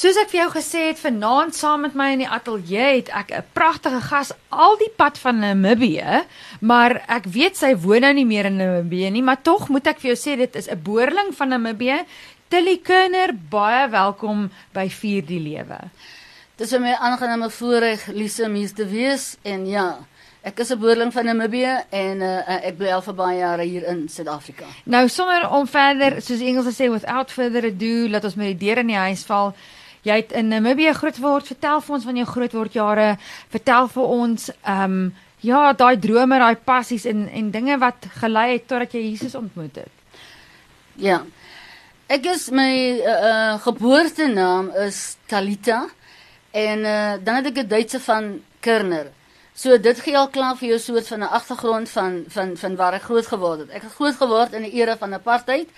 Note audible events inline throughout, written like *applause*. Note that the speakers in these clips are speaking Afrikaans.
Soos ek vir jou gesê het, vanaand saam met my in die ateljee het ek 'n pragtige gas al die pad van Namibië, maar ek weet sy woon nou nie meer in Namibië nie, maar tog moet ek vir jou sê dit is 'n boerling van Namibië. Tilly Kerner, baie welkom by Vier die Lewe. Dis vir my aangename voorreg Lise om hier te wees en ja, Ek is 'n boerling van Namibië en uh, ek bly al vir baie jare hier in Suid-Afrika. Nou sonder om verder, soos die Engelse sê without further ado, laat ons met die deur in die huis val. Jy het in Namibië groot geword. Vertel vir ons van jou grootword jare. Vertel vir ons ehm um, ja, daai drome, daai passies en en dinge wat gelei het totdat jy Jesus ontmoet het. Ja. Ek is my uh, uh, geboortenaam is Talita en uh, dan het ek 'n Duitse van Kerner. So dit gee al klaar vir jou soort van 'n agtergrond van van van waar ek groot geword het. Ek het groot geword in 'n era van apartheid.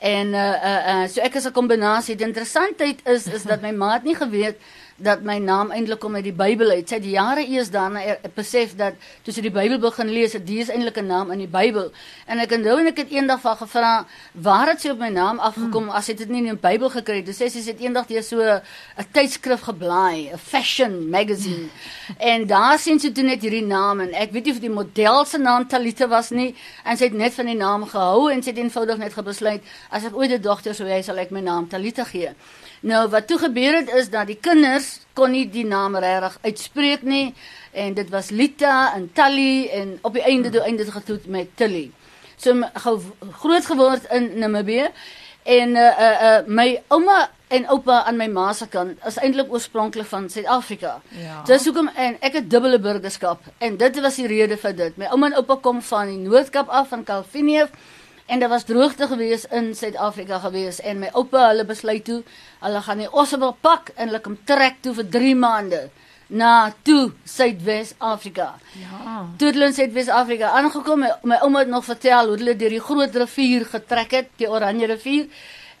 En uh uh, uh so ek is 'n kombinasie. Die interessantheid is is dat my ma het nie geweet dat my naam eintlik kom uit die Bybel uit. Sy het jare eers daarna er, besef dat toe sy die Bybel begin lees, dit is eintlik 'n naam in die Bybel. En ek onthou en ek het eendag van gevra, waar het sy op my naam afgekom hmm. as sy dit nie in die Bybel gekry het? Sy sê sy het eendag deur so 'n tydskrif geblaai, 'n fashion magazine. Hmm. En daar sien sy toe net hierdie naam en ek weet nie of die model se naam Talita was nie en sy het net van die naam gehou en sy het eenvoudig net gebesluit as ek ooit 'n dogter sou hê, sal ek my naam Talita gee. Nou wat toe gebeur het is dat die kinders kon nie die naam regtig uitspreek nie en dit was Lita en Tally en op die einde toe einde getoet met Tilly. So groot geword in Namibië en uh uh, uh my ouma en oupa aan my ma se kant is eintlik oorspronklik van Suid-Afrika. Ja. Dis hoekom en ek het dubbele burgerskap en dit was die rede vir dit. My ouma en oupa kom van die Noord-Kaap af van Kalvinie en daar was droogte gewees in Suid-Afrika gewees en my oupa hulle besluit toe hulle gaan die osse wil pak en hulle kom trek toe vir 3 maande na toe Suidwes-Afrika. Ja. Toe hulle in Suidwes-Afrika aangekom het, my ouma het nog vertel hoe hulle deur die groot rivier getrek het, die Oranje rivier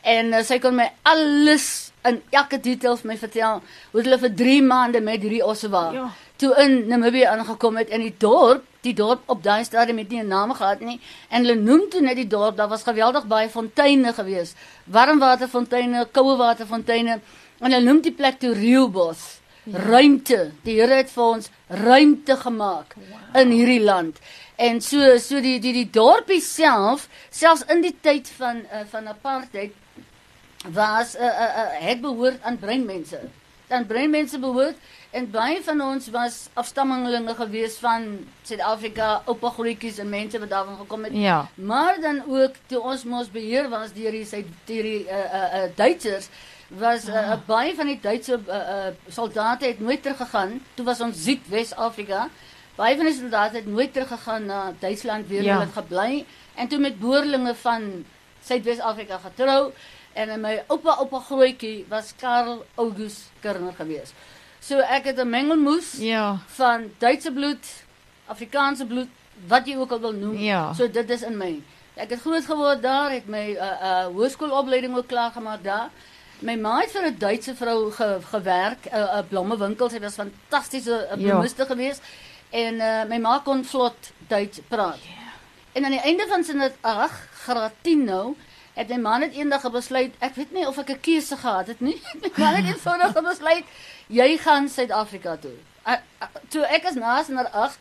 en uh, sy kon my alles in elke detail vir my vertel hoe hulle vir 3 maande met hierdie osse was. Ja. Toe in Namibië aangekom het in die dorp die dorp op daai stadium het nie 'n naam gehad nie. En hulle noem toe net die dorp daar was geweldig baie fonteine gewees. Warmwaterfonteine koue waterfonteine en hulle noem die plek toe Riobos ja. ruimte. Die Here het vir ons ruimte gemaak wow. in hierdie land. En so so die die die dorpie self selfs in die tyd van uh, van apartheid was uh, uh, uh, het behoort aan breinmense dan breinmense behoort En baie van ons was afstammelinge gewees van Suid-Afrika, oupa grootjies en mense wat daarvan gekom het. Ja. Maar dan ook toe ons mos beheer was deur die sy deur die uh uh, uh Duitsers was uh, uh, baie van die Duitse uh, uh soldate het nooit teruggegaan. Toe was ons Suid-Wes-Afrika. Baie van die soldate het nooit teruggegaan na Duitsland weer ja. hulle gebly en toe met boerlinge van Suid-Wes-Afrika getrou en my oupa oupa grootjie was Karl August Kerner geweest. So ek het 'n mengelmoes ja. van Duitse bloed, Afrikaanse bloed, wat jy ook al wil noem. Ja. So dit is in my. Ek het groot geword daar, het my uh, uh, hoërskoolopleiding ook klaar gemaak daar. My ma het vir 'n Duitse vrou ge, gewerk, 'n uh, uh, blommewinkel. Sy was fantastiese uh, bloemiste ja. geweest en uh, my ma kon vlot Duits praat. Yeah. Ja. En aan die einde van sy net ag, graad 10 nou, het my ma net eendag besluit, ek weet nie of ek 'n keuse gehad het nie. *laughs* my ma het eenvoudig besluit jy gaan Suid-Afrika toe. Uh, uh, toe ek is naas na 8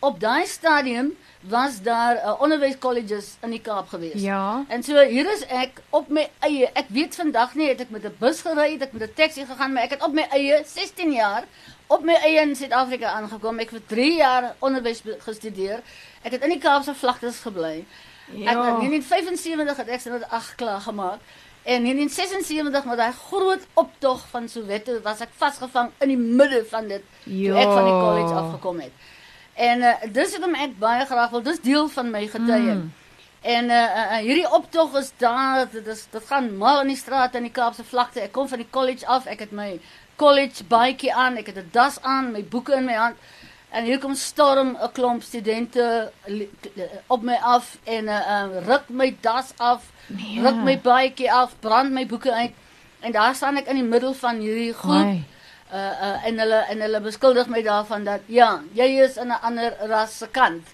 op daai stadium was daar uh, onderwyskolleges in die Kaap gewees. Ja. En so hier is ek op my eie. Ek weet vandag nie het ek met 'n bus gery, het ek met 'n taxi gegaan, maar ek het op my eie 16 jaar op my eie in Suid-Afrika aangekom. Ek het vir 3 jaar onderwys gestudeer. Ek het in die Kaapse vlaktes gebly. Ja. Ek in 75 het ek dit 8 klaar gemaak. En in 1976 met daai groot optog van Soweto was ek vasgevang in die midde van dit toe ek van die college afgekom het. En uh, dis het hom ek baie graag wil. Dis deel van my getuie. Mm. En uh, uh, hierdie optog is daar dit is dit gaan mal in die straat in die Kaapse vlakte. Ek kom van die college af. Ek het my college baadjie aan. Ek het 'n das aan, my boeke in my hand. En hier kom storm 'n klomp studente op my af en uh, uh, ruk my das af nee. ruk my baadjie af, brand my boeke uit en daar staan ek in die middel van hierdie groep. Uh uh en hulle en hulle beskuldig my daarvan dat ja, jy is in 'n ander ras se kant.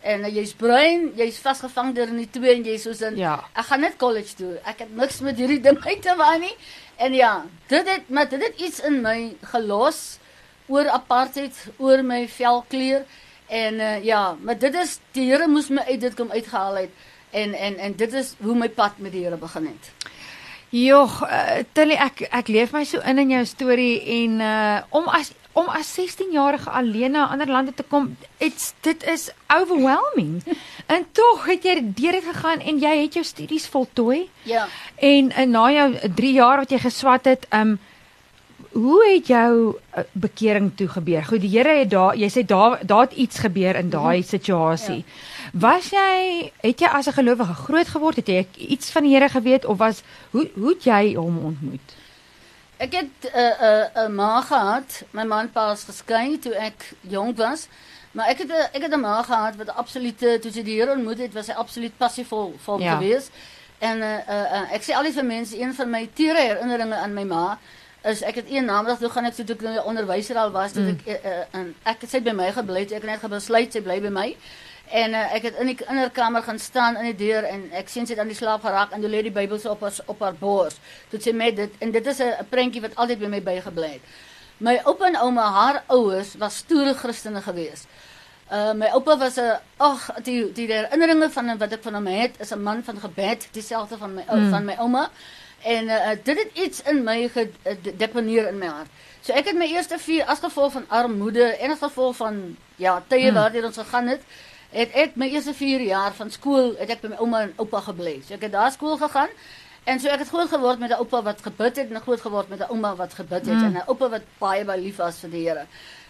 En uh, jy's bruin, jy's vasgevang deur in die twee en jy's soos in Ja. ek gaan net college toe. Ek het niks met hierdie ding uit te waai nie. En ja, dit het maar dit het iets in my gelos oor apartheid, oor my velkleur en uh, ja, maar dit is die Here moes my uit dit kom uitgehaal het en en en dit is hoe my pad met die Here begin het. Jogg, uh, Tilly, ek ek leef my so in in jou storie en uh om as om as 16-jarige alleen na ander lande te kom, it's dit is overwhelming. *laughs* en tog het jy deur dit gegaan en jy het jou studies voltooi. Ja. En uh, na jou 3 jaar wat jy geswat het, um hoe het jou uh, bekering toe gebeur? Goed, die Here het daar, jy sê daar daar het iets gebeur in daai situasie. Was jy het jy as 'n gelowige groot geword? Het jy iets van die Here geweet of was hoe hoe het jy hom ontmoet? Ek het 'n uh, 'n uh, ma gehad. My man en pa is geskei toe ek jonk was. Maar ek het 'n ek het 'n ma gehad wat absolute toe sy die Here ontmoet het, was sy absoluut passievol vol Ja. ja. geweest. En uh, uh, uh, ek sê altyd vir mense een van my tere herinneringe aan my ma is ek het een namiddag toe gaan ek so toe ek nou onderwyser al was, toe Mm. ek uh, en ek het sy by my gebly, toe ek het net besluit sy bly by my. En uh, ek het in die kinderkamer gaan staan in die deur en ek sien sy het aan die slaap geraak en toe lê die Bybel so op haar op haar bors. Toe sê my dit en dit is 'n prentjie wat altyd by my bygebly het. My oupa en ouma, haar ouers was stoere Christene geweest. Uh my oupa was 'n ag die die herinneringe van wat ek van hom het is 'n man van gebed, dieselfde van my ou Mm. van my ouma. En uh, dit het iets in my gedeponeer in my hart. So ek het my eerste vier as gevolg van armoede en as gevolg van ja, tye Mm. waardeur ons gegaan het, het ek my eerste 4 jaar van skool het ek by my ouma en oupa gebly. So ek het daar skool gegaan. En so ek het groot geword met 'n oupa wat gebid het en groot geword met 'n ouma wat gebid het Mm. en 'n oupa wat baie baie lief was vir die Here.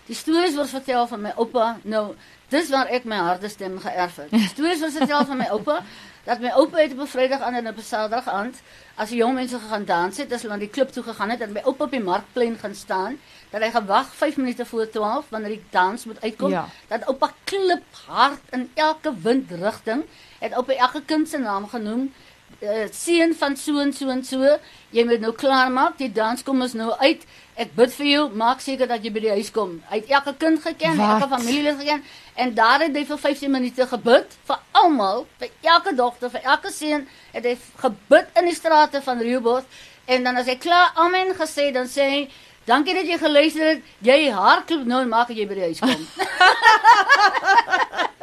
Die stories word vertel van my oupa. Nou, dis waar ek my harde stem geërf het. Die stories word vertel van my oupa dat my oupa het op 'n Vrydag aan en op 'n Saterdag aand as die jong mense gegaan dans het, as hulle na die klub toe gegaan het, dat my oupa op die markplein gaan staan, dat hy gewag 5 minute voor 12 wanneer die dans moet uitkom, Ja. dat oupa klip hard in elke windrigting, het oupa elke kind se naam genoem uh, seun van so en so en so, jy moet nou klaar maak, die dans kom ons nou uit. Ek bid vir jou, maak seker dat jy by die huis kom. Hy het elke kind geken, Wat? elke familielid geken en daar het hy vir 15 minute gebid vir almal, vir elke dogter, vir elke seun, het hy gebid in die strate van Rehoboth en dan as hy klaar amen gesê, dan sê hy Dankie dat jy geluister het. Jy hardloop nou en maak dat jy by die huis kom. *laughs* *laughs*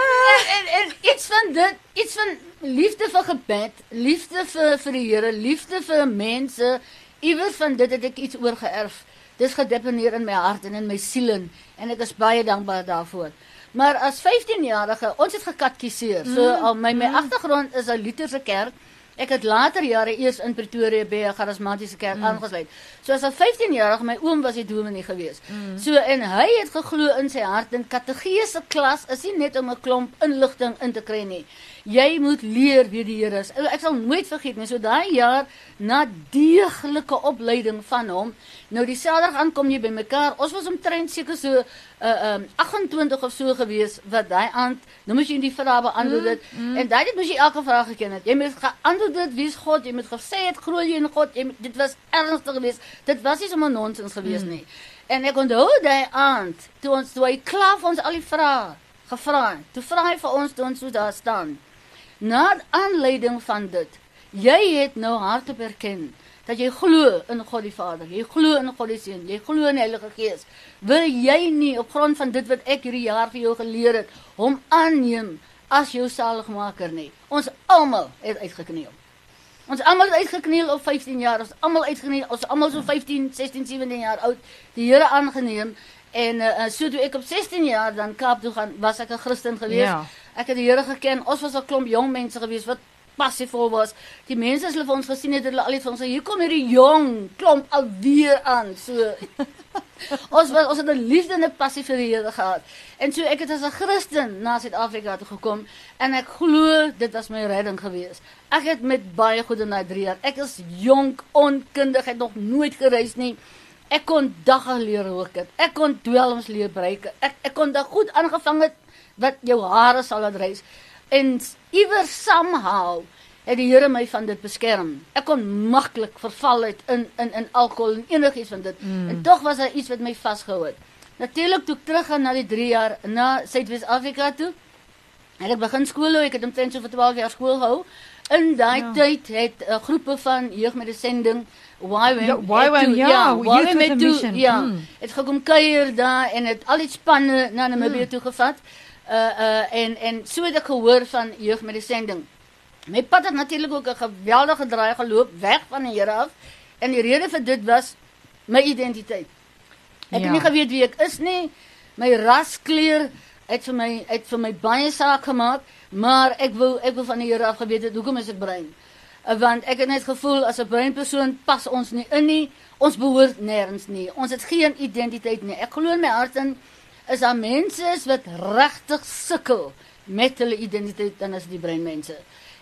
en, en, en iets van dit, iets van liefde vir gebed, liefde vir vir die Here, liefde vir mense, iewers van dit het ek iets oorgeerf. Dis gedeponeer in my hart en in my siel en ek is baie dankbaar daarvoor. Maar as 15-jarige, ons het gekatkiseer. So al my my agtergrond is 'n Lutherse kerk. Ek het later jare eers in Pretoria by 'n charismatiese kerk mm. aangesluit. So as 'n 15-jarige, my oom was die dominee gewees. Mm. So en hy het geglo in sy hart in kategese klas is nie net om 'n klomp inligting in te kry nie. Jy moet leer wie die Here is. Ek sal nooit vergeet nie. So daai jaar na deeglike opleiding van hom, nou die Saterdag aankom jy by mekaar. Ons was omtrent seker so uh um 28 of so gewees wat daai aand, nou moet jy die vrae beantwoord het. Mm, mm. En daai dit moes jy elke vraag geken het. Jy moet geantwoord het wie is God? Jy moet gesê het glo jy in God? Jy dit was ernstig geweest. Dit was nie sommer nonsens geweest mm. nie. En ek onthou daai aand toe ons toe hy klaar vir ons al die vrae gevra het. Toe vra hy vir ons toe ons so daar staan. Na aanleiding van dit, jy het nou hardop erken dat jy glo in God die Vader, jy glo in God die Seun, jy glo in die Heilige Gees. Wil jy nie op grond van dit wat ek hierdie jaar vir jou geleer het, hom aanneem as jou saligmaker nie? Ons almal het uitgekneel. Ons almal het uitgekneel op 15 jaar, ons almal uitgekneel, ons almal so 15, 16, 17 jaar oud, die Here aangeneem en uh, so toe ek op 16 jaar dan Kaap toe gaan, was ek 'n Christen gewees. Ja. Ek het die Here geken. Ons was 'n klomp jong mense gewees wat passievol was. Die mense as hulle vir ons gesien het, het hulle al iets van ons sê, hier kom hierdie jong klomp alweer aan. So *laughs* ons was ons het 'n liefde en 'n passie vir die Here gehad. En so ek het as 'n Christen na Suid-Afrika toe gekom en ek glo dit was my redding gewees. Ek het met baie goeie na 3 jaar. Ek is jonk, onkundig, het nog nooit gereis nie. Ek kon dagga leer rook het. Ek kon dwelms leer breek. Ek ek kon daag goed aangevang het wat jou hare sal laat reis. En iewers somehow het die Here my van dit beskerm. Ek kon maklik verval het in in in alkohol en enigiets van dit. Mm. En tog was daar iets wat my vasgehou het. Natuurlik toe ek terug gaan na die 3 jaar na Suidwes-Afrika toe. En ek begin skool hou, ek het omtrent so vir 12 jaar skool gehou. In daai Ja. tyd het 'n uh, groepe van jeug met 'n sending YWAM Ja, YWAM, ja, Youth YWAM het toe ja, mm. het gekom kuier daar en het al die spanne na Namibië Mm. toe gevat. Uh uh en en so het ek gehoor van jeug met 'n sending. My pad het natuurlik ook 'n geweldige draai geloop weg van die Here af. En die rede vir dit was my identiteit. Ek Ja. het nie geweet wie ek is nie. My raskleur het vir my het vir my baie saak gemaak, maar ek wou ek wou van die Here af geweet het hoekom is ek bruin? Uh, Want ek het net gevoel as 'n bruin persoon pas ons nie in nie. Ons behoort nêrens nie. Ons het geen identiteit nie. Ek glo in my hart in is daar mense is wat regtig sukkel met hulle identiteit dan as die bruin mense.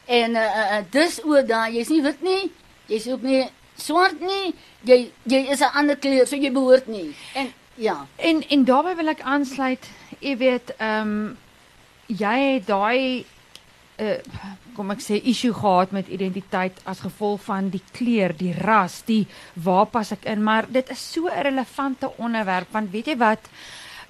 En uh, uh, uh, dis oor daai jy's nie wit nie, jy's ook nie swart nie, jy jy is 'n ander kleur, so jy behoort nie. En ja, En en daarbey wil ek aansluit, jy weet, ehm jy het daai uh kom ek sê issue gehad met identiteit as gevolg van die kleur, die ras, die waar pas ek in, maar dit is so 'n relevante onderwerp want weet jy wat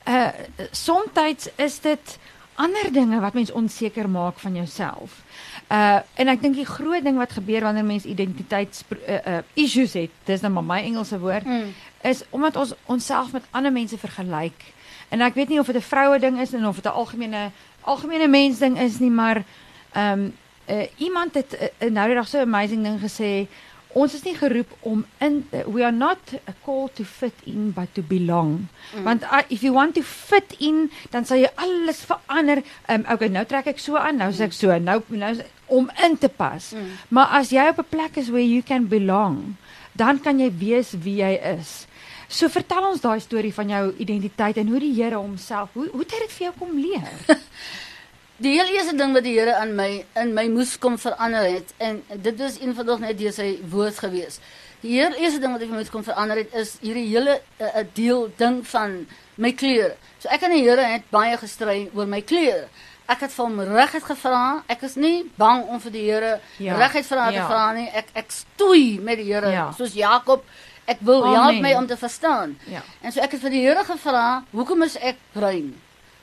uh soms is dit ander dinge wat mens onseker maak van jouself. Uh en ek dink die groot ding wat gebeur wanneer mens identiteits uh, uh issues het, dis nou maar my Engelse woord, Mm. is omdat ons onsself met ander mense vergelyk. En ek weet nie of dit 'n vroue ding is en of dit 'n algemene algemene mens ding is nie, maar ehm um, uh, iemand het uh, nou die dag so 'n amazing ding gesê. Ons is nie geroep om in uh, we are not a call to fit in but to belong. Mm. Want uh, if you want to fit in, dan sal jy alles verander. Um, okay, nou trek ek so aan, nou sê ek so, nou nou om in te pas. Mm. Maar as jy op 'n plek is where you can belong, dan kan jy wees wie jy is. So vertel ons daai storie van jou identiteit en hoe die Here homself, hoe hoe het dit vir jou kom leer? *laughs* Die heel eerste ding wat die Here aan my in my moes kom verander het en dit is eenvoudig net deur sy woord gewees. Die heel eerste ding wat ek moet kom verander het is hierdie hele 'n uh, deel ding van my kleur. So ek en die Here het baie gestry oor my kleur. Ek het vir hom regtig gevra. Ek is nie bang om vir die Here Ja, regtig vra te ja. vra nie. Ek ek stoei met die Here Ja. soos Jakob. Ek wil Amen. help my om te verstaan. Ja. En so ek het vir die Here gevra, hoekom is ek bruin?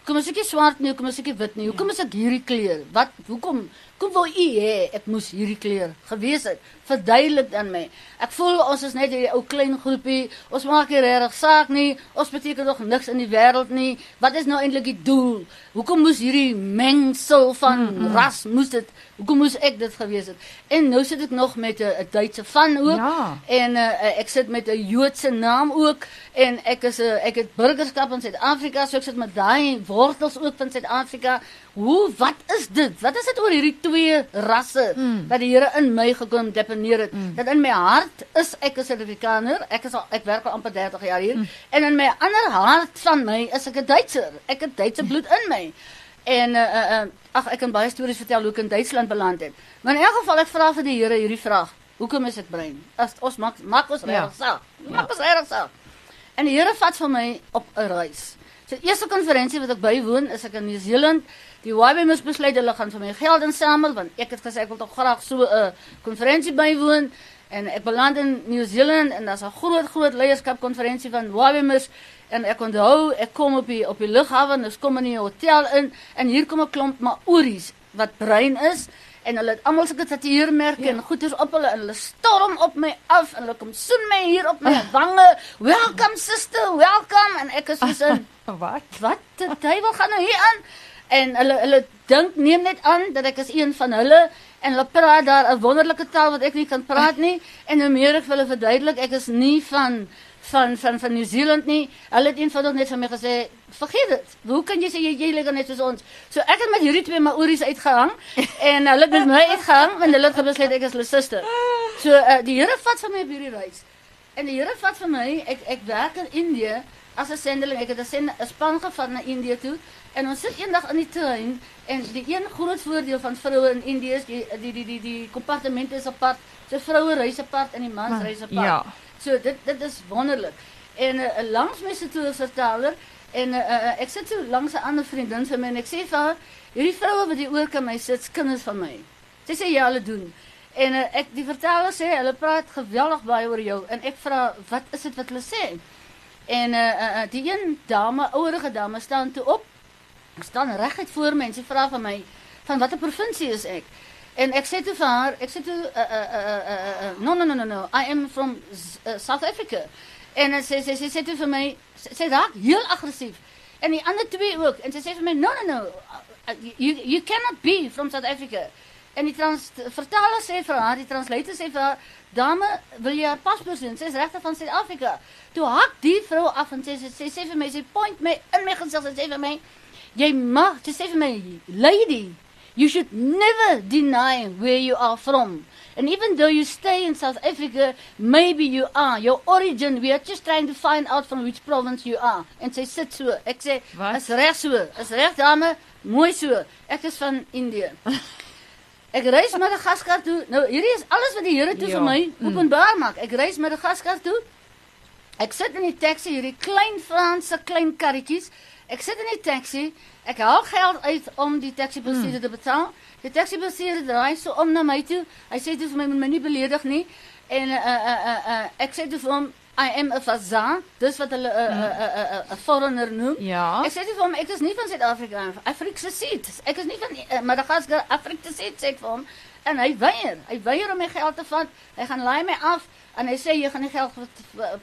Hoekom is ek nie swart nie? Hoekom is ek nie wit nie? Hoekom is ek hierdie kleur? Wat hoekom kom wou u hê ek moes hierdie kleur gewees het? Verduidelik aan my. Ek voel ons is net hierdie ou klein groepie. Ons maak nie regtig saak nie. Ons beteken nog niks in die wêreld nie. Wat is nou eintlik die doel? Hoekom moes hierdie mengsel van mm -hmm. ras moes dit? Hoekom moes ek dit gewees het? En nou sit ek nog met 'n Duitse van ook. Ja. En uh, ek sit met 'n Joodse naam ook en ek is 'n uh, ek het burgerskap in Suid-Afrika, so ek sit met daai wortels ook van Suid-Afrika. Hoe wat is dit? Wat is dit oor hierdie twee rasse Mm. wat die Here in my gekom deponeer het? Mm. Dat in my hart is ek 'n Suid-Afrikaner. Ek is al ek werk al amper 30 jaar hier Mm. en in my ander hart van my is ek 'n Duitser. Ek het Duitse bloed in my. En uh, uh, uh, ag ek kan baie stories vertel hoe ek in Duitsland beland het. Maar in elk geval ek vra vir die Here hierdie vraag. Hoekom is ek bruin? As ons maak maak ons Ja. regtig saak. Maak ons regtig saak. En die Here vat vir my op 'n reis. So die eerste konferensie wat ek bywoon is ek in Nieu-Seeland. Die YB moes besluit hulle gaan vir my geld insamel want ek het gesê ek wil tog graag so 'n konferensie bywoon en ek beland in Nieu-Seeland en daar's 'n groot groot leierskapkonferensie van YBMers en ek onthou ek kom op die op die lughawe en ons kom in die hotel in en hier kom 'n klomp Maoris wat bruin is en hulle het almal sulke tatoeëermerke Ja. en goeders op hulle en hulle storm op my af en hulle kom soen my hier op my wange. Welcome sister, welcome en ek is soos in *laughs* Wat? wat die duiwel gaan nou hier aan? En hulle hulle dink neem net aan dat ek is een van hulle en hulle praat daar 'n wonderlike taal wat ek nie kan praat nie en hoe meer ek hulle verduidelik ek is nie van van van van Nieu-Seeland nie. Hulle het eenvoudig net vir my gesê, "Vergeet dit. Hoe kan jy sê jy jy lyk net soos ons?" So ek het met hierdie twee Maoris uitgehang *laughs* en hulle het met my uitgehang en hulle het besluit ek is hulle suster. So uh, die Here vat vir my op hierdie reis. En die Here vat vir my, ek ek werk in Indië as 'n sendeling. Ek het 'n send 'n span gevat na Indië toe en ons sit eendag in die trein en die een groot voordeel van vroue in Indië is die die die die die kompartemente is apart. So vroue reis apart en die mans Maar, reis apart. ja. So dit dit is wonderlik. En uh, langs my sit 'n vertaler en uh, ek sit so langs 'n ander vriendin van my en ek sê vir haar, hierdie vroue wat hier oor kan my sit, kinders van my. Sy sê ja, hulle doen. En uh, ek die vertaler sê hulle praat geweldig baie oor jou en ek vra wat is dit wat hulle sê? En uh, uh, die een dame, ouerige dame staan toe op. staan reguit voor my en sy vra van my van watter provinsie is ek? En ek sê toe vir haar, ek sê toe uh, uh, uh, uh, no no no no I am from uh, South Africa. En sy sê sy sê toe vir my, sy, sy raak heel aggressief. En die ander twee ook. En sy sê vir my, no no no, uh, you you cannot be from South Africa. En die trans vertaler sê vir haar, die translator sê vir haar, dame, wil jy haar paspoort sien? Sy is regte van Suid-Afrika. Toe hak die vrou af en sê sy sê, sê vir my, sy point my in my gesig, sy sê vir my, jy mag, sy sê vir my, lady, you should never deny where you are from. And even though you stay in South Africa, maybe you are. Your origin, we are just trying to find out from which province you are. En sy sit so. Ek sê, is reg so. Is reg dame, mooi so. Ek is van Indië. *laughs* Ek reis Madagaskar toe. Nou hierdie is alles wat die Here toe ja. vir my mm. openbaar mm. maak. Ek reis Madagaskar toe. Ek sit in die taxi, hierdie klein Franse klein karretjies. Ek sit in die taxi. Ek haal geld uit om die taxi bestuurder mm. te betaal. Die taxi bestuurder draai so om na my toe. Hy sê toe vir my my nie beledig nie. En uh uh uh, uh ek sê toe vir hom I am a Fazan. Dis wat hulle 'n uh, 'n uh, 'n uh, uh, foreigner noem. Ja. Ek sê vir hom ek is nie van Suid-Afrika nie. Afrika se seat. Ek is nie van uh, Madagaskar, Afrika se seat sê vir hom. En hy weier. Hy weier om my geld te vat. Hy gaan laai my af en hy sê jy gaan nie geld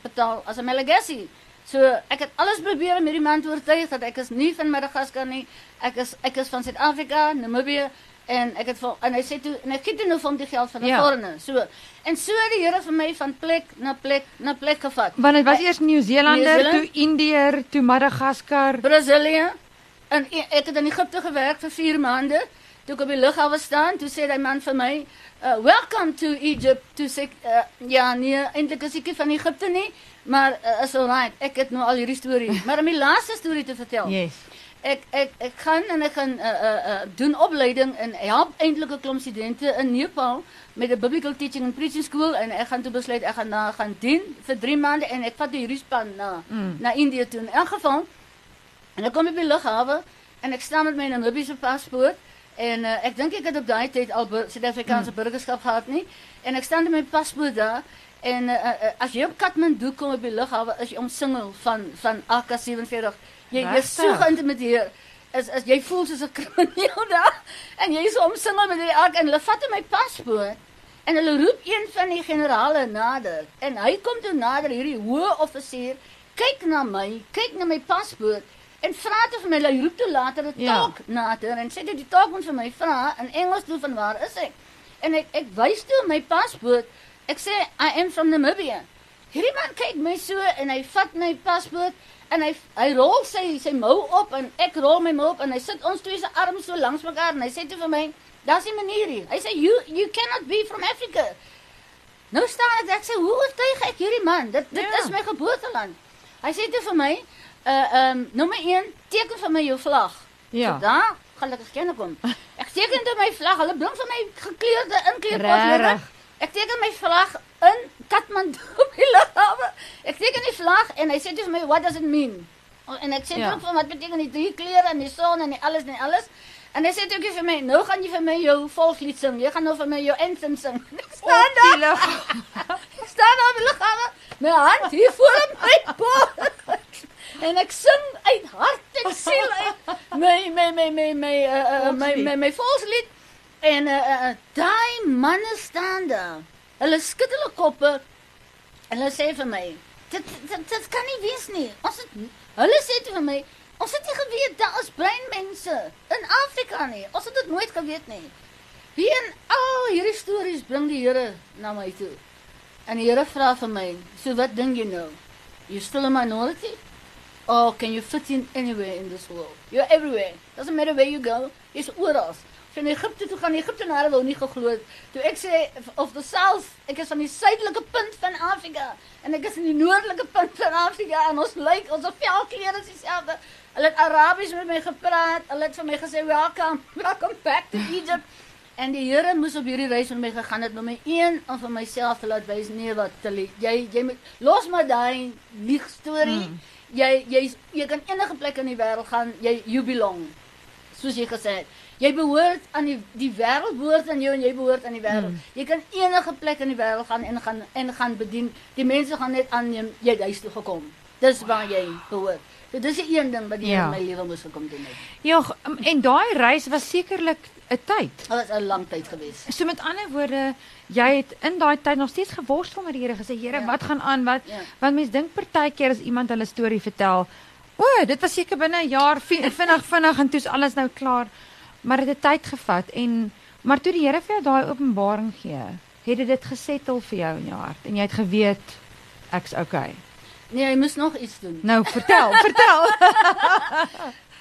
betaal as 'n Malagasy. So ek het alles probeer om hierdie man te oortuig dat ek is nie van Madagaskar nie. Ek is ek is van Suid-Afrika, Namibië. En ek het vir en hy sê toe en ek gee toe nou van die geld van 'n ja. foreigner. So en so het die Here vir my van plek na plek na plek gevat. Want dit was eers Nieu-Seelander, toe Indiër, toe Madagaskar, Brasilië. En e, ek het in Egipte gewerk vir 4 maande. Toe ek op die lughawe staan, toe sê hy man vir my, uh, "Welcome to Egypt." Toe sê uh, ja, nee, eintlik is ek van Egipte nie, maar uh, is alright. Ek het nou al hierdie storie, *laughs* maar om die laaste storie te vertel. Yes ek ek ek gaan en ek gaan uh uh, uh doen opleiding en help eintlik 'n klomp studente in Nepal met 'n biblical teaching and preaching school en ek gaan toe besluit ek gaan na gaan dien vir 3 maande en ek vat die hierdie na mm. na Indië toe. In elk geval en ek kom op die lughawe en ek staan met my Namibiese paspoort en uh, ek dink ek het op daai tyd al Suid-Afrikaanse mm. burgerskap gehad nie en ek staan met my paspoort daar en uh, uh, as jy op Kathmandu kom op die lughawe is jy omsingel van van AK47 Jy jy so geïntimideer. Is as jy voel soos 'n krimineel *laughs* daar en jy is omsingel met die ark en hulle vat my paspoort en hulle roep een van die generale nader en hy kom toe nader hierdie hoë offisier kyk na my, kyk na my paspoort en vra toe vir my, hy roep toe later 'n ja. tolk nader en sê dit die tolk moet vir my vra in Engels toe van waar is ek? En ek ek wys toe my paspoort. Ek sê I am from Namibia. Hierdie man kyk my so en hy vat my paspoort en hy hy rol sy sy mou op en ek rol my mou op en hy sit ons twee se arms so langs mekaar en hy sê toe vir my, "Daar's 'n manier hier." Hy sê, "You you cannot be from Africa." Nou staan ek ek sê, "Hoe oortuig ek hierdie man? Dit dit ja. is my geboorteland." Hy sê toe vir my, "Uh um nommer 1, teken vir my jou vlag." Ja. So daar gelukkig ken ek hom. *laughs* Ek teken toe my vlag. Hulle bring vir my gekleurde inkleedpad. Ek teken my vlag in Kathmandu die lughawe. Ek teken die vlag en hy sê vir my, "What does it mean?" En ek sê ja. vir hom wat beteken die drie kleure en die son en die alles en alles. En hy sê ook vir my, "Nou gaan jy vir my jou volkslied sing. Jy gaan nou vir my jou anthem sing." *laughs* *laughs* Ek staan daar. ek staan daar die lughawe. My hand hier voor my bord. *laughs* en ek sing uit hart en siel uit my my my my my uh, uh, my my my volkslied en uh, uh, daai manne staan daar. Hulle skud hulle koppe. Hulle sê vir my, dit dit dit kan nie wees nie. Ons het hulle sê vir my, ons het nie geweet daar is breinmense in Afrika nie. Ons het dit nooit geweet nie. Wie en al hierdie stories bring die Here na my toe. En die Here vra vir my, so wat dink jy nou? You still a minority? Or can you fit in anywhere in this world? You're everywhere. Doesn't matter where you go. Jy's oral van Egipte toe gaan Egiptenare wou nie geglo toe ek sê of the south ek is van die suidelike punt van Afrika en ek is in die noordelike punt van Afrika en ons lyk ons velkleure is dieselfde. Hulle het Arabies met my gepraat hulle het vir my gesê welcome welcome back to Egypt. En die Here moes op hierdie reis met my gegaan het om my een of vir myself te laat wys nee wat te jy jy moet los maar daai lieg storie. Hmm. jy jy jy kan enige plek in die wêreld gaan jy you belong. Soos jy gesê het Jy behoort aan die die wêreld behoort aan jou en jy behoort aan die wêreld. Hmm. Jy kan enige plek in die wêreld gaan en gaan en gaan bedien. Die mense gaan net aanneem jy het huis toe gekom. Dis waar jy behoort. So dis die een ding wat Here Ja. in my lewe moes gekom doen het. Ja, um, en daai reis was sekerlik 'n tyd. Dit was 'n lang tyd gewees. So met ander woorde, jy het in daai tyd nog steeds geworstel met die Here gesê, Here, Ja. wat gaan aan? Wat Ja. want mense dink partykeer as iemand hulle storie vertel, o, dit was seker binne 'n jaar vi- vinnig vinnig en toe's alles nou klaar. Maar dit het tyd gevat en maar toe die Here vir jou daai openbaring gee, het dit dit gesettel vir jou in jou hart en jy het geweet ek's okay. Nee, hy moes nog iets doen. Nou vertel, *laughs* vertel. *laughs*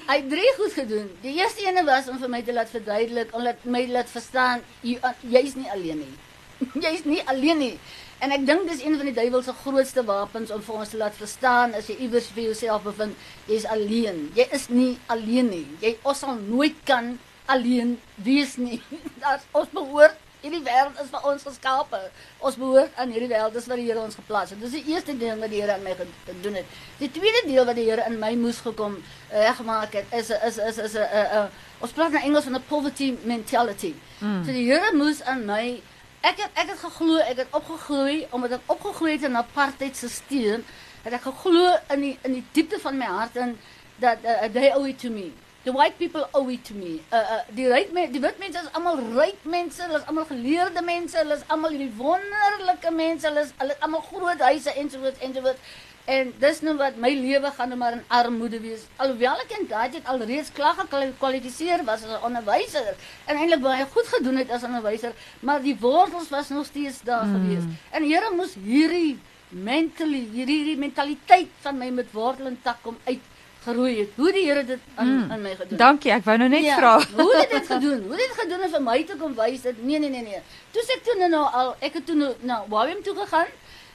Hy het drie goed gedoen. Die eerste ene was om vir my te laat verduidelik, om laat my laat verstaan jy jy's nie alleen nie. *laughs* jy's nie alleen nie. En ek dink dis een van die duiwel se grootste wapens om vir ons te laat verstaan as jy iewers vir jouself bevind, jy's alleen. Jy is nie alleen nie. Jy ons sal nooit kan alleen wees nie. *laughs* Daar's ons behoort hierdie wêreld is vir ons geskape. Ons behoort aan hierdie wêreld, dis wat die Here ons geplaas het. Dis die eerste ding wat die Here aan my gedoen het. Die tweede deel wat die Here in my moes gekom reggemaak het is is is is 'n 'n ons praat in Engels van 'n poverty mentality. Mm. So die Here moes aan my ek het ek het geglo, ek het opgegroei omdat ek opgegroei het in 'n apartheid stelsel, het ek geglo in die in die diepte van my hart en dat uh, they owe it to me. The white people owe it to me. Uh, uh die ryk mense, die wit mense is almal ryk mense, hulle is almal geleerde mense, hulle is almal hierdie wonderlike mense, hulle is hulle almal groot huise ensovoorts ensovoorts. En dis nou wat my lewe gaan nou maar in armoede wees. Alhoewel ek in daai tyd alreeds klaar gekwalifiseer was as 'n onderwyser en eintlik baie goed gedoen het as 'n onderwyser, maar die wortels was nog steeds daar mm. gewees. En Here moes hierdie mentally, hierdie, hierdie mentaliteit van my met wortel en tak kom uit geroei het. Hoe die Here dit aan mm. aan my gedoen. Dankie, ek wou nou net Ja, vra. hoe het dit gedoen? Hoe het dit gedoen om vir my te kom wys dat nee nee nee nee. Toe sê ek toe nou, nou al ek het toe nou nou Wawem toe gegaan.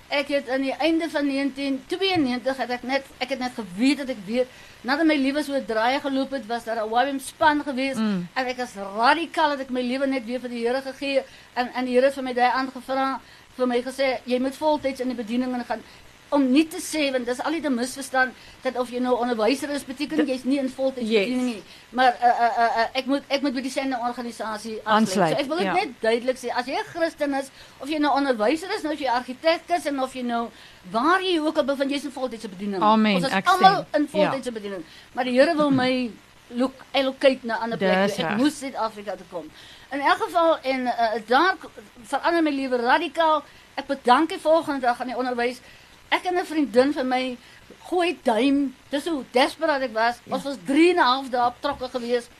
Ek het aan die einde van 1992 het ek net ek het net geweet dat ek weet nadat my lewe so draai geloop het was daar 'n Wawem span geweest Mm. en ek is radikaal dat ek my lewe net weer vir die Here gegee en en die Here het vir my daai aangevra vir my gesê jy moet voltyds in die bediening gaan om nie te sê want dis altyd 'n misverstand dat of jy nou onderwyser is beteken jy's nie in voltyds Yes. bediening nie maar uh, uh, uh, ek moet ek moet by die sende organisasie aansluit. So ek wil dit ja. net duidelik sê as jy 'n Christen is of jy nou onderwyser is, nou of jy argitek is en of jy nou waar jy ook al bevind jy's in voltydse bediening. Amen, Ons is almal in voltydse bediening. Maar die Here wil my look allocate na 'n ander plek. Ek reg. moes Suid-Afrika toe kom. In elk geval en uh, daar verander my lewe radikaal. Ek bedank die volgende dag aan die onderwys. Ek en 'n vriendin van my gooi duim. Dis hoe desperaat ek was. Ons was 3 en 'n half dae betrokke geweest.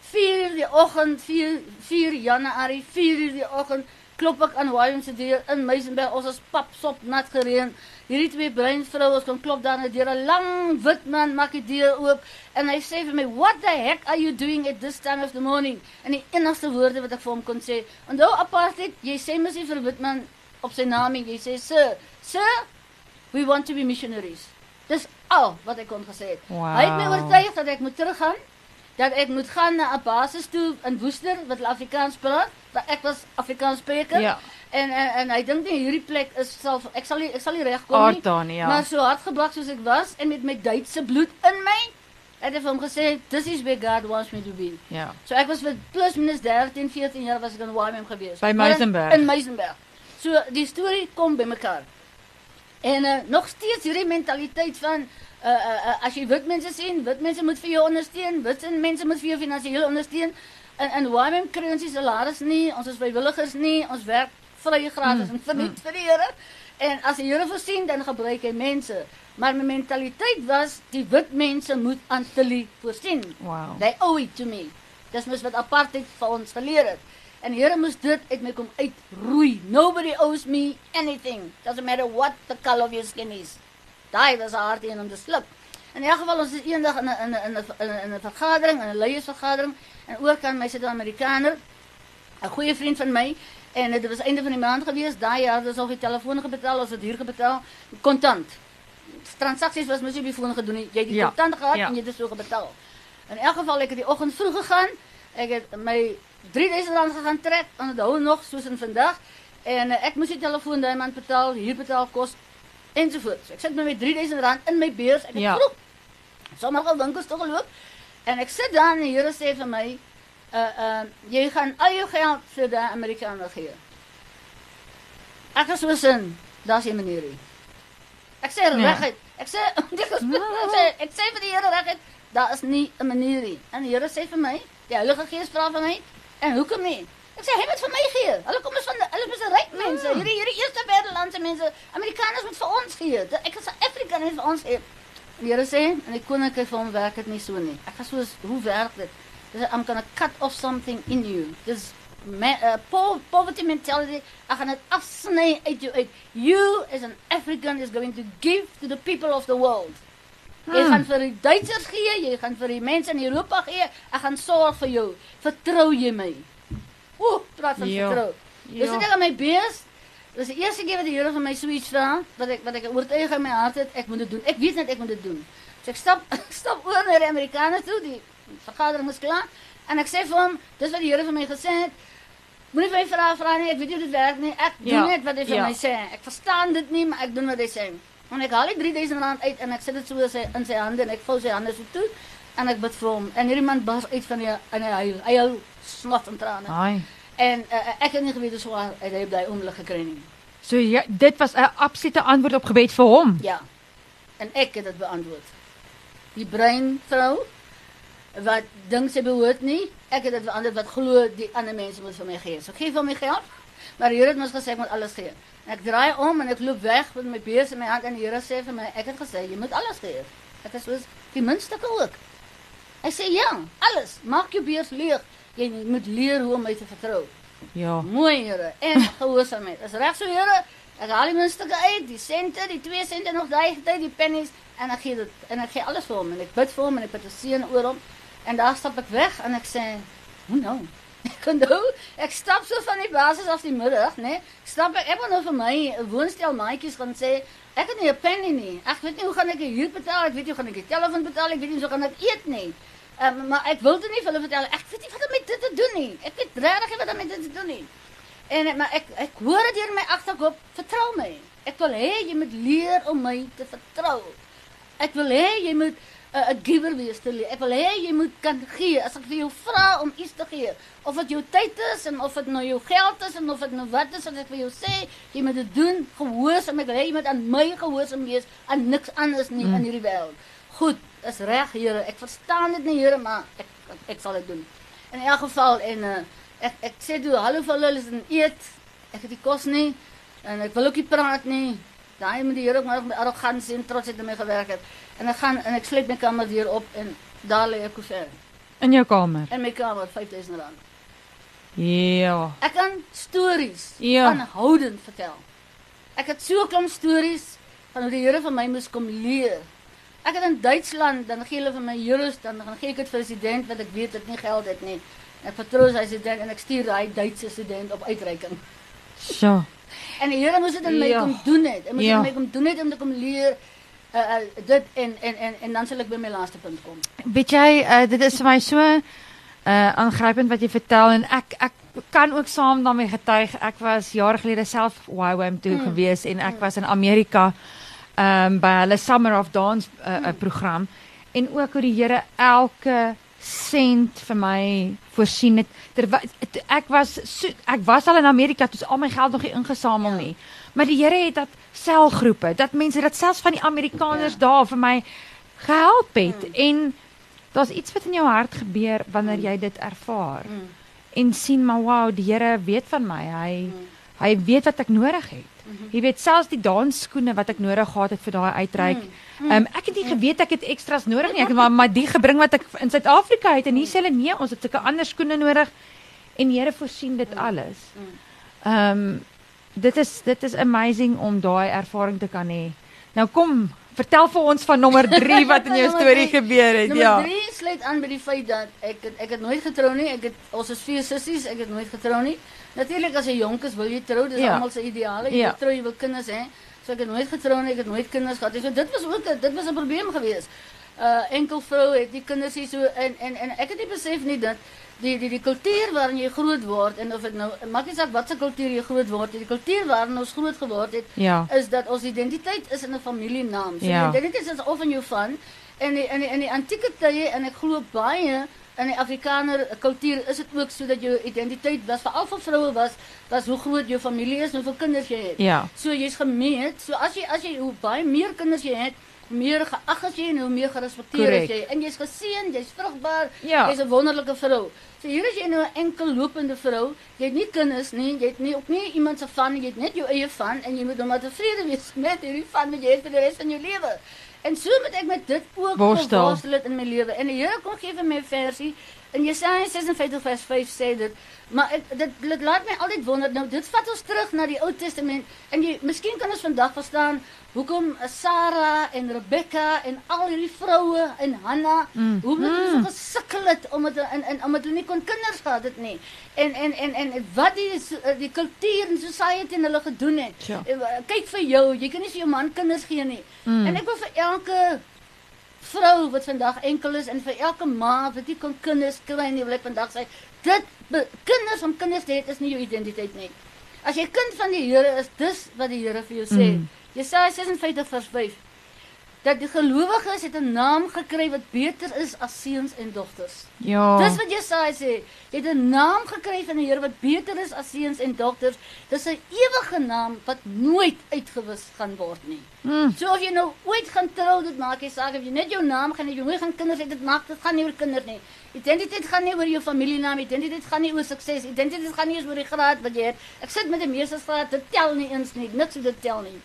4 uur die oggend, 4 4 Januarie, 4 uur die oggend, klop ek aan William se deur in Meisenberg. Ons is pap sop nat gereën. Hierdie twee bruin vroue kom klop daar na deur 'n lang wit man maak die deur oop en hy sê vir my, "What the heck are you doing at this time of the morning?" En die enigste woorde wat ek vir hom kon sê, "Onthou apartheid, jy sê mos nie vir wit man op sy naam nie, jy sê, "Sir, sir, we want to be missionaries." Dis al wat ek kon gesê het. Wow. Hy het my oortuig dat ek moet teruggaan dat ek moet gaan na 'n basis toe in Woester wat Afrikaans praat, want ek was Afrikaans spreker. Ja. En en en hy dink nie hierdie plek is sal ek sal nie ek sal nie regkom nie. Nie, ja. Maar so hardgebak soos ek was en met my Duitse bloed in my, het hy vir hom gesê, "This is where God wants me to be." Ja. So ek was vir plus minus 13, 14 jaar was ek in Wyoming gewees. By Meisenberg. In Meisenberg. So die storie kom bymekaar. En uh, nog steeds hierdie mentaliteit van uh, uh, uh, as jy wit mense sien, wit mense moet vir jou ondersteun, wit mense moet vir jou finansiëel ondersteun. En in Wyoming kry ons nie salaris nie, ons is vrywilligers nie, ons werk vrye gratis mm, en verniet mm. vir die Here. En as die Here voorsien, dan gebruik hy mense. Maar my mentaliteit was die wit mense moet aan Tilly voorsien. Wow. They owe it to me. Dis mos wat apartheid vir ons geleer het. En Here moes dit uit my kom uitroei. Nobody owes me anything. Doesn't matter what the color of your skin is. Daai was 'n harde een om te sluk. In elk geval ons is eendag in 'n in 'n in 'n 'n- in 'n vergadering, in 'n leiersvergadering en oor kan my Suid-Amerikaner, 'n goeie vriend van my en dit was einde van die maand gewees. Daai jaar het ons al die telefoon gebetaal, ons het huur gebetaal, kontant. Transaksies was mos nie op die foon gedoen nie. Jy het die Ja, kontant gehad ja. en jy het dit so gebetaal. In elk geval ek het die oggend vroeg gegaan. Ek het my 3000 rand gegaan trek, en onthou nog soos in vandag. En uh, ek moes die telefoon daai man betaal, hier betaal kos ensovoorts. So, ek sit met my 3000 rand in my beurs. Ek het Ja. vroeg sommige winkels toe geloop en ek sit daar en die Here sê vir my, uh uh jy gaan al jou geld vir daai Amerikaner gee. Ek is so sin, daar's 'n manier hier. Ek sê Ja. reguit, Ek sê *laughs* ek sê ek sê vir die Here reg het, daar is nie 'n manier nie. En die Here sê vir my, die Heilige Gees vra van my, en hoekom nie? Ek sê hy moet vir my gee. Hulle kom is van hulle is ryk mense. Hierdie hierdie eerste wêreldlandse mense, Amerikaners moet vir ons gee. Ek is 'n Afrikaner vir ons gee. Die Here sê, en die koninkryk vir hom werk dit nie so nie. Ek gaan soos hoe werk dit? Dis I'm going to cut off something in you. Dis me, uh, po poverty mentality. Ek gaan dit afsny uit jou uit. You as an African is going to give to the people of the world. Jy Hmm. gaan vir die Duitsers gee, jy gaan vir die mense in Europa gee. Ek gaan sorg vir jou. Vertrou jy my? Ooh, praat van Ja. vertrou. Ja. Dis net aan my bees. Dis die eerste keer wat die Here vir my so iets vra, wat ek wat ek oortuig in my hart het, ek moet dit doen. Ek weet net ek moet dit doen. So ek stap *laughs* ek stap oor na die Amerikaners toe, die vergadering is klaar, en ek sê vir hom, dis wat die Here vir my gesê het. Moenie vir my vra vra nie, ek weet nie hoe dit werk nie. Ek doen Ja, net wat hy vir ja. my sê. Ek verstaan dit nie, maar ek doen wat hy sê. En ek haal die 3000 rand uit en ek sit dit so in sy in sy hande en ek vou sy hande so toe en ek bid vir hom. En hierdie man bars uit van die in hy huil. Hy huil snot en trane. Ai. En uh, ek het nie geweet hoe swaar hy het daai oomblik gekry nie. So ja, dit was 'n absolute antwoord op gebed vir hom. Ja. En ek het dit beantwoord. Die breinvrou wat dink sy behoort nie, ek het dit beantwoord wat glo die ander mense moet vir my gee. So gee vir my geld. Maar die Here het mos gesê ek moet alles gee. En ek draai om en ek loop weg met my bees in my hand en die Here sê vir my, ek het gesê jy moet alles gee. Ek is soos die minste ook. Hy sê ja, alles. Maak jou bees leeg. Jy moet leer hoe om my te vertrou. Ja. Mooi Here en gehoorsaamheid. Dis reg so Here. Ek haal die munstukke uit, die sente, die 2 sente nog daai tyd, die pennies en ek gee dit en ek gee alles vir hom en ek bid vir hom en ek bid 'n seën oor hom. En daar stap ek weg en ek sê, "Hoe nou?" *laughs* Ek kon nou, ek stap so van die basis af die middag, né? Nee, stap ek ek wil nou vir my woonstel maatjies gaan sê, ek het nie 'n penny nie. Ek weet nie hoe gaan ek die huur betaal, ek weet nie hoe gaan ek die telefoon betaal, ek weet nie hoe gaan ek eet nie. Um, maar ek wil dit nie vir hulle vertel. Ek weet nie wat om met dit te doen nie. Ek weet regtig nie wat om met dit te doen nie. En maar ek ek hoor dit deur my agterkop, vertrou my. Ek wil hê jy moet leer om my te vertrou. Ek wil hê jy moet 'n uh, giver wees te leer. Ek wil hê jy moet kan gee as ek vir jou vra om iets te gee. Of dit jou tyd is en of dit nou jou geld is en of dit nou wat is wat ek vir jou sê, jy moet dit doen gehoorsaam. Ek wil hê jy moet aan my gehoorsaam wees, aan niks anders nie mm. in hierdie wêreld. Goed, is reg, Here. Ek verstaan dit nie, Here, maar ek ek, ek sal dit doen. In elk geval en uh, ek ek sê toe hallo vir hulle, hulle is eet. Ek het die kos nie en ek wil ook nie praat nie. Daai met die Here ook maar met arrogansie en trots het in my gewerk het. En ek gaan en ek sluit my kamer weer op en daar lê ek koever. In jou kamer. In my kamer 5000 rand. Ja. Ek kan stories Ja. aanhoudend vertel. Ek het so 'n klomp stories van hoe die Here vir my moes kom leer. Ek het in Duitsland, dan gee hulle vir my euros, dan gaan gee ek dit vir 'n student wat ek weet dit nie geld het nie. Ek vertrou sy student en ek stuur daai Duitse student op uitreiking. So. En die Here moes dit in my Ja. kom doen het. Hy moes dit Ja. in my kom doen het om te kom leer uh, uh dit en en en en dan sal ek by my laaste punt kom. Weet jy, uh, dit is vir my so uh aangrypend wat jy vertel en ek ek kan ook saam daarmee getuig. Ek was jare gelede self YWAM toe Mm. gewees en ek was in Amerika um by hulle Summer of Dance uh, uh, program en ook hoe die Here elke sent vir my voorsien het. Terwyl ek was so, ek was al in Amerika toe al my geld nog nie ingesamel Ja. Maar die Here het dat selgroepe, dat mense dat selfs van die Amerikaners Ja. daar vir my gehelp het Mm. en daar's iets wat in jou hart gebeur wanneer Mm. jy dit ervaar Mm. en sien maar wow, die Here weet van my. Hy Mm. hy weet wat ek nodig het. Mhm. Jy weet selfs die dansskoene wat ek nodig gehad het vir daai uitreik. Mm. Ehm um, ek het nie geweet ek het extras nodig nie. Ek maar maar die gebring wat ek in Suid-Afrika het en hier sê hulle nee, ons het sulke ander skoene nodig en die Here voorsien dit alles. Mm. Ehm um, dit is dit is amazing om daai ervaring te kan hê. Nou kom, vertel vir ons van nommer 3 *laughs* wat in jou Nommer storie gebeur het. Nommer Ja. 3 sluit aan by die feit dat ek het, ek het nooit getrou nie. Ek het ons is vier sissies, ek het nooit getrou nie. Natuurlik as jy jonk is, wil jy trou. Dis Ja. almal se ideale. Jy Ja. wil trou, jy wil kinders hê. So ek het nooit getrou nie, ek het nooit kinders gehad nie. So dit was ook dit was 'n probleem geweest. Uh enkel vrou het die kinders hier so en en en ek het nie besef nie dat die die die kultuur waarin jy groot word en of dit nou maak nie saak wat se kultuur jy groot word, die kultuur waarin ons groot geword het Ja. is dat ons identiteit is in 'n familienaam. So Ja. die identiteit is of in jou van en die, in die, in die antieke tye en ek glo baie in die Afrikaner kultuur is dit ook so dat jou identiteit was veral vir vroue was was hoe groot jou familie is en hoeveel kinders jy het. Ja. So jy's gemeet. So as jy as jy hoe baie meer kinders jy het, meer geag as jy en hoe meer gerespekteer is Korrek. jy. En jy's geseën, jy's vrugbaar, Ja. jy's 'n wonderlike vrou. So hier is jy nou 'n enkel lopende vrou. Jy het nie kinders nie, jy het nie ook nie iemand se van, nie, jy het net jou eie van en jy moet nou maar tevrede wees *laughs* met hierdie van wat jy het vir die res van jou lewe. En so moet ek met dit ook Worstel. het in my lewe. En die Here kom gee vir my versie in Jesaja 56 vers 5 sê dit, maar ek, dit dit laat my altyd wonder. Nou dit vat ons terug na die Ou Testament en jy miskien kan ons vandag verstaan hoekom Sarah en Rebekka en al hierdie vroue en Hanna Mm. hoe hulle so gesukkel het omdat hulle en, en omdat hulle nie kon kinders gehad het nie. En en en en wat die die kultuur en society en hulle gedoen het. Ja. Eh, Kyk vir jou, jy kan nie vir jou man kinders gee nie. Mm. En ek wil vir elke vrou wat vandag enkel is en vir elke ma wat nie kon kinders kry nie, wil ek vandag sê, dit be, kinders om kinders te hê is nie jou identiteit nie. As jy kind van die Here is, dis wat die Here vir jou sê. Mm. Jesaja 56 vers 5 dat die gelowiges het 'n naam gekry wat beter is as seuns en dogters. Ja. Dis wat Jesaja sê. Jy het 'n naam gekry van die Here wat beter is as seuns en dogters. Dis 'n ewige naam wat nooit uitgewis gaan word nie. Mm. So of jy nou ooit gaan trou, dit maak nie saak of jy net jou naam gaan hê, jy nooit gaan kinders hê, dit maak dit gaan nie oor kinders nie. Identiteit gaan nie oor jou familienaam, identiteit gaan nie oor sukses, identiteit gaan nie eens oor die graad wat jy het. Ek sit met 'n meestersgraad, dit tel nie eens nie, niks hoe dit tel nie.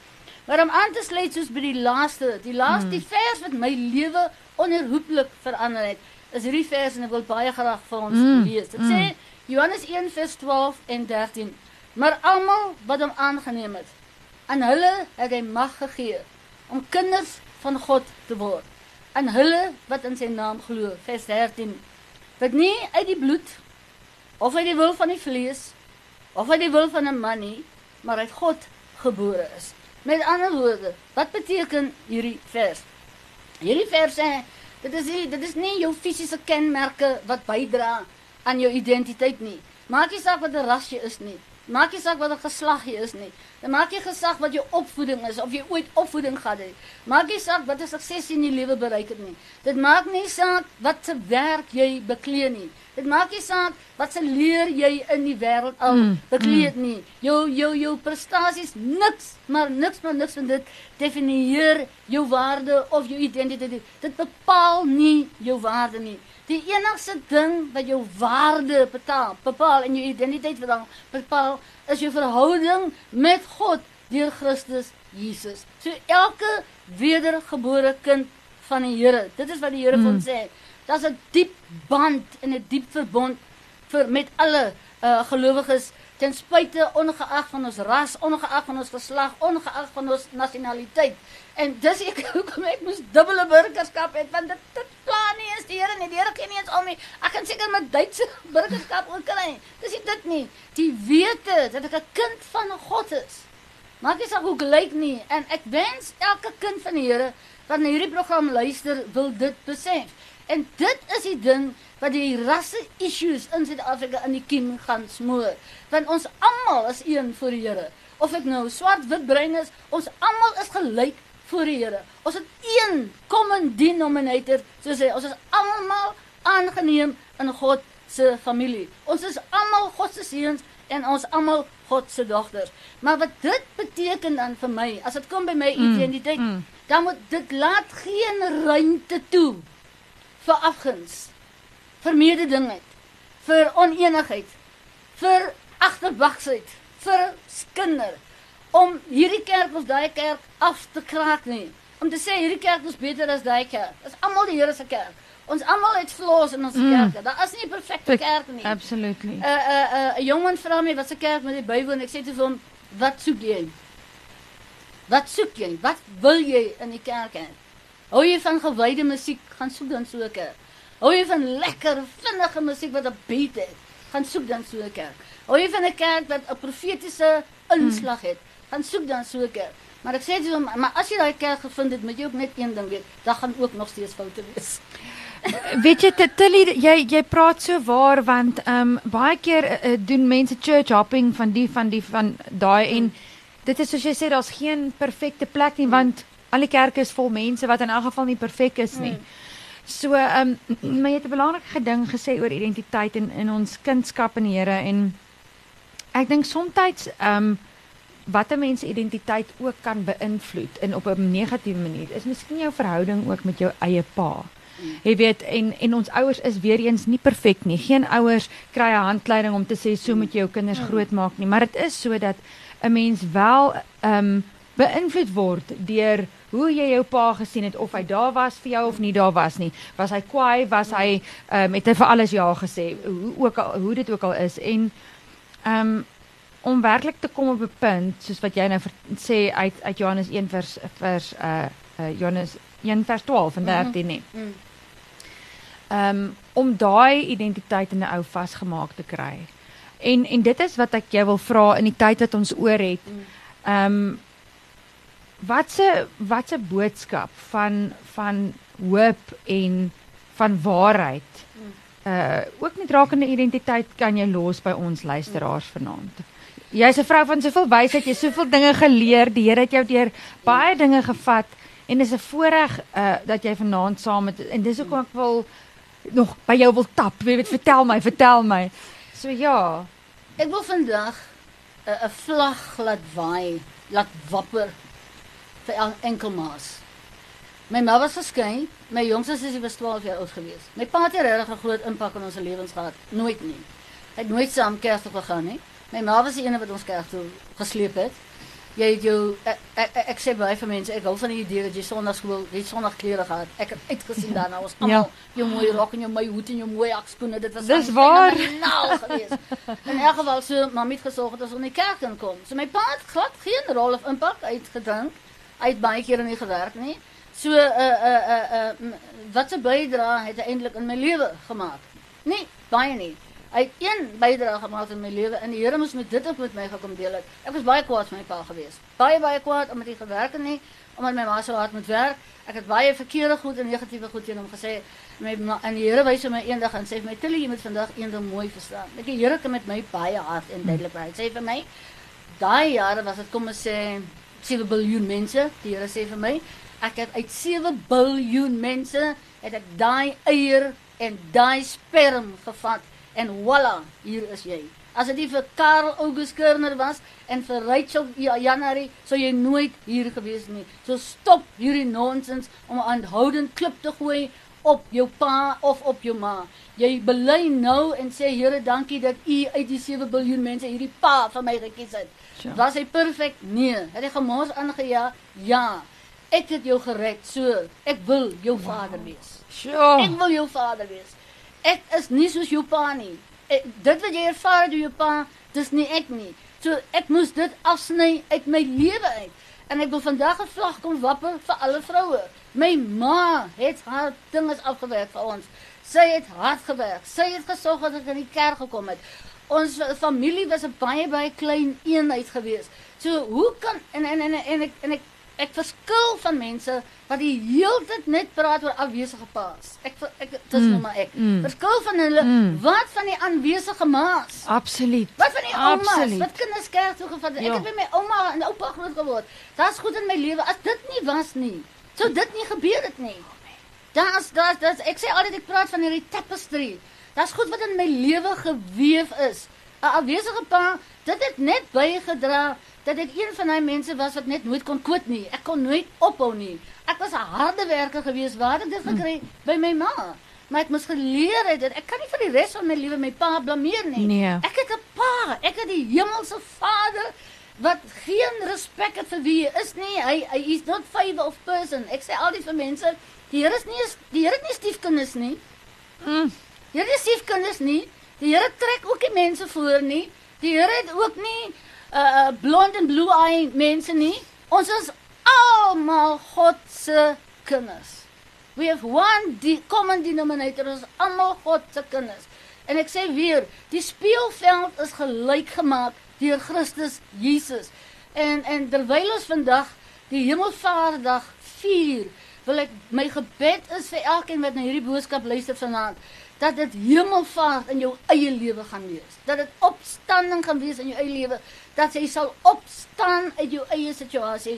Maar om aan te sluit soos by die laaste, die laaste die vers wat my lewe onherroepelik verander het, is hierdie vers en ek wil baie graag vir ons Mm, lees. Dit mm. sê Johannes 1 vers 12 en 13. Maar almal wat hom aangeneem het, aan hulle het hy mag gegee om kinders van God te word. Aan hulle wat in sy naam glo, vers 13. Wat nie uit die bloed of uit die wil van die vlees of uit die wil van 'n man nie, maar uit God gebore is. Met ander woorde, wat beteken hierdie vers? Hierdie vers sê dit is nie, dit is nie jou fisiese kenmerke wat bydra aan jou identiteit nie. Maak nie saak wat 'n ras jy is nie. Maak nie saak wat 'n geslag jy is nie. Dit maak nie gesag wat jou opvoeding is of jy ooit opvoeding gehad het. Maak nie saak wat 'n sukses jy in die lewe bereik het nie. Dit maak nie saak wat se werk jy beklee nie. Dit maak nie saak wat se leer jy in die wêreld al Mm, beklee het nie. Jou jou jou prestasies niks, maar niks maar niks van dit definieer jou waarde of jou identiteit. Dit bepaal nie jou waarde nie. Die enigste ding wat jou waarde betaal, bepaal en jou identiteit bepaal, bepaal is jou verhouding met God deur Christus Jesus. So elke wedergebore kind van die Here. Dit is wat die Here vir ons sê. Daar's 'n diep band en 'n diep verbond vir met alle uh, gelowiges ten spyte ongeag van ons ras, ongeag van ons geslag, ongeag van ons nasionaliteit. En dis ek *laughs* hoekom ek moes dubbele burgerskap hê want dit dit pla nie eens die Here nie. Die Here gee nie eens om nie. Ek kan seker met Duitse *laughs* burgerskap ook kry. Dis nie dit nie. Die wete dat ek 'n kind van God is. Maak nie saak hoe ek lyk nie en ek wens elke kind van die Here wat na hierdie program luister wil dit besef. En dit is die ding wat die rasse issues in Suid-Afrika in die kiem gaan smoor. Want ons almal is een voor die Here. Of ek nou swart, wit, bruin is, ons almal is gelyk voor die Here. Ons het een common denominator, soos hy, ons is almal aangeneem in God se familie. Ons is almal God se seuns en ons almal God se dogters. Maar wat dit beteken dan vir my, as dit kom by my identiteit, mm. dan moet dit laat geen ruimte toe vir afguns, vir mededinging, vir oneenigheid, vir agterbaksheid, vir skinder om hierdie kerk of daai kerk af te kraak nie. Om te sê hierdie kerk is beter as daai kerk. Dis almal die Here se kerk. Ons almal het flaws in ons Mm. kerke. Daar is nie 'n perfekte kerk nie. Absolutely. 'n 'n 'n jongman vra my wat se kerk moet hy bywoon. Ek sê toe vir hom, "Wat soek jy?" Wat soek jy? Wat wil jy in die kerk hê? Hou jy van gewyde musiek? Gaan soek dan so 'n kerk. Hou jy van lekker vinnige musiek wat 'n beat het? Gaan soek dan so 'n kerk. Hou jy van 'n kerk wat 'n profetiese inslag het? Gaan soek dan so 'n kerk. Maar ek sê vir hom, maar as jy daai kerk gevind het, moet jy ook net een ding weet, daar gaan ook nog steeds foute wees. *laughs* Weet jy Tilly, jy jy praat so waar want ehm um, baie keer uh, doen mense church hopping van die van die van daai en dit is soos jy sê daar's geen perfekte plek nie want al die kerke is vol mense wat in elk geval nie perfek is nie. So ehm um, maar jy het 'n belangrike ding gesê oor identiteit en in ons kindskap in die Here en ek dink soms ehm um, wat 'n mens se identiteit ook kan beïnvloed in op 'n negatiewe manier is miskien jou verhouding ook met jou eie pa. Jy weet en en ons ouers is weer eens nie perfek nie. Geen ouers kry 'n handleiding om te sê so moet jy jou kinders grootmaak nie, maar dit is sodat 'n mens wel ehm um, beïnvloed word deur hoe jy jou pa gesien het of hy daar was vir jou of nie daar was nie. Was hy kwaai? Was hy ehm um, het hy vir alles ja gesê? Hoe ook al hoe dit ook al is en ehm um, om werklik te kom op 'n punt soos wat jy nou sê uit uit Johannes 1 vers vers uh, uh Johannes 1 vers 12 en 13 nie. Mm. Ehm um, om daai identiteit in 'n ou vasgemaak te kry. En en dit is wat ek jou wil vra in die tyd wat ons oor het. Ehm um, wat se wat se boodskap van van hoop en van waarheid uh ook met rakende identiteit kan jy los by ons luisteraars vanaand. Jy's 'n vrou van soveel wysheid, jy het soveel dinge geleer, die Here het jou deur baie dinge gevat en dis 'n voorreg uh dat jy vanaand saam met en dis hoekom ek wil nog by jou wil tap. Jy weet, vertel my, vertel my. So ja. Ek wil vandag 'n 'n vlag laat waai, laat wapper vir el- enkel maas. My ma was geskei, my jongste sussie was 12 jaar oud gewees. My pa het nie regtig 'n groot impak in ons lewens gehad, nooit nie. Hy het nooit saam kerk toe gegaan nie. My ma was die ene wat ons kerk toe gesleep het. Jy het jou ek, ek, ek, ek sê baie vir mense, ek hou van die idee dat jy sonnaarskool, jy het sonnagklere gehad. Ek het uitgesien *laughs* daarna, ons almal jou mooi rok en jou mooi hoed en jou mooi akskoene, dit was Dis waar. Nou geweest. In elk geval so mamma het gesorg dat ons in die kerk kan kom. So my pa het glad geen rol of impak uitgedrink. Hy het baie kere nie gewerk nie. So uh uh uh, uh wat 'n bydrae het hy eintlik in my lewe gemaak? Nee, baie nie. Hy het een bydrae gemaak in my lewe en die Here moes met dit ook met my gekom deel het. Ek was baie kwaad vir my pa geweest. Baie baie kwaad omdat hy gewerk het nie, omdat my ma so hard moet werk. Ek het baie verkeerde goed en negatiewe goed teen hom gesê. My ma, en die Here wys my eendag en sê vir my Tilly, jy moet vandag een ding mooi verstaan. Ek die Here kom met my baie hard en duidelik praat. Hy sê vir my daai jare was dit kom ons sê 7 biljoen mense. Die Here sê vir my, ek het uit 7 biljoen mense het ek daai eier en daai sperm gevat en voila, hier is jy. As dit nie vir Karl August Kerner was en vir Rachel Ja- January, sou jy nooit hier gewees nie. So stop hierdie nonsens om aanhoudend klip te gooi op jou pa of op jou ma. Jy bely nou en sê Here, dankie dat U uit die 7 biljoen mense hierdie pa van my gekies het. Sure. Was hy perfek? Nee. Het hy gemors aangejaag? Ja. Ek het jou gered. So, ek wil jou vader wees. Sjoe. Ek wil jou vader wees. Ek is nie soos jou pa nie. Ek, dit wat jy ervaar deur jou pa, dis nie ek nie. So ek moes dit afsny uit my lewe uit. En ek wil vandag 'n vlag kom wapper vir alle vroue. My ma het haar dinges afgewerk vir ons. Sy het hard gewerk. Sy het gesorg dat ek in die kerk gekom het. Ons familie was 'n baie baie klein eenheid geweest. So hoe kan en en en, en ek en ek ek verskil van mense wat die heeltyd net praat oor afwesige paas. Ek ek dis Mm, nou maar ek. mm. Verskil van hulle Mm. wat van die aanwesige maas? Absoluut. Wat van die oumas? Absoluut. Wat kinders kerk toe gevat? Ek Ja. het by my ouma en oupa groot geword. Daar's goed in my lewe. As dit nie was nie, sou dit nie gebeur het nie. Daar's daar's daar's ek sê altyd ek praat van hierdie tapestry. Daar's goed wat in my lewe gewewe is. 'n Afwesige pa, dit het net bygedra dat ek een van daai mense was wat net nooit kon quit nie. Ek kon nooit ophou nie. Ek was 'n harde werker geweest waar ek dit gekry by my ma. Maar ek moes geleer het dat ek kan nie vir die res van my lewe my pa blameer nie. Nee. Ek het 'n pa, ek het die hemelse Vader wat geen respek het vir wie hy is nie. Hy hy is not favor of person. Ek sê altyd vir mense, die Here is nie die Here het nie stiefkinders nie. Mm. Die Here het stiefkinders nie. Die Here trek ook nie mense voor nie. Die Here het ook nie uh blond en blue eye mense nie. Ons is almal God se kinders. We have one de common denominator, ons almal God se kinders. En ek sê weer, die speelveld is gelyk gemaak deur Christus Jesus. En en terwyl ons vandag die Hemelvaartdag vier, wil ek my gebed is vir elkeen wat na hierdie boodskap luister vanaand dat dit hemelvaart in jou eie lewe gaan wees. Dat dit opstanding gaan wees in jou eie lewe, dat jy sal opstaan uit jou eie situasie.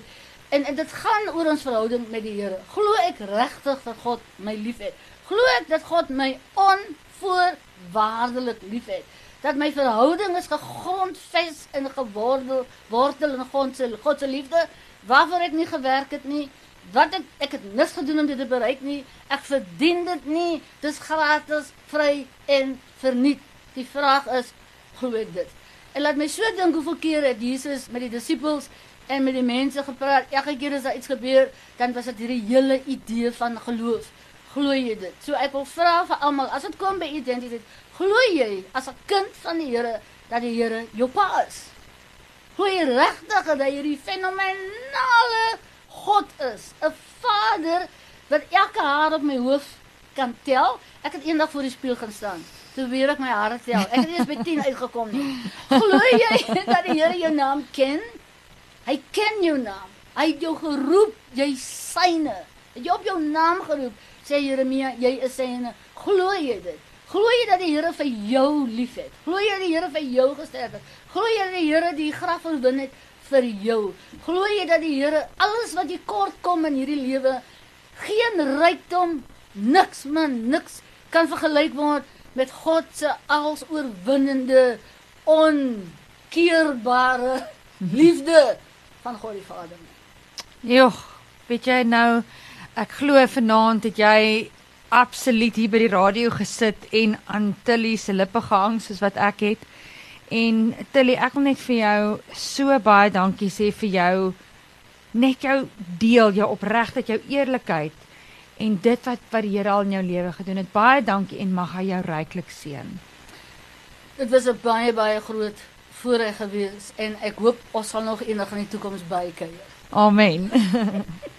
En, en dit gaan oor ons verhouding met die Here. Glo ek regtig dat God my liefhet? Glo ek dat God my onvoorwaardelik liefhet? dat my verhouding is gegrondves en gewortel wortel in God se God se liefde waarvoor ek nie gewerk het nie. Wat ek ek het niks gedoen om dit te bereik nie. Ek verdien dit nie. Dis gratis, vry en verniet. Die vraag is glo ek dit? En laat my so dink hoeveel keer het Jesus met die disippels en met die mense gepraat. Elke keer as daar iets gebeur, dan was dit hierdie hele idee van geloof. Glo jy dit? So ek wil vra vir almal, as dit kom by identiteit, glo jy as 'n kind van die Here dat die Here jou pa is? Glo jy regtig dat hierdie fenomenale God is, 'n Vader wat elke haar op my hoof kan tel? Ek het eendag voor die spieël gaan staan. Toe weer ek my hare tel. Ek het eers by 10 uitgekom nie. Glo jy *laughs* dat die Here jou naam ken? Hy ken jou naam. Hy het jou geroep, jy syne. Het jy op jou naam geroep? Sê Jeremia, jy is syne. Glo jy dit? Glo jy dat die Here vir jou liefhet? Glo jy dat die Here vir jou gesterf het? Glo jy dat die Here die graf oorwin het vir jou? Glo jy dat die Here alles wat jy kort kom in hierdie lewe geen rykdom, niks man, niks kan vergelyk word met God se alsoorwinnende onkeerbare *laughs* liefde van God die Vader. Jogg, weet jy nou ek glo vanaand het jy absoluut hier by die radio gesit en aan Tilly se lippe gehang soos wat ek het. En Tilly, ek wil net vir jou so baie dankie sê vir jou net jou deel, jou opregtheid, jou eerlikheid en dit wat wat die Here al in jou lewe gedoen het. Baie dankie en mag hy jou ryklik seën. Dit was 'n baie baie groot voorreg gewees en ek hoop ons sal nog eendag in die toekoms bykuier. Amen. *laughs*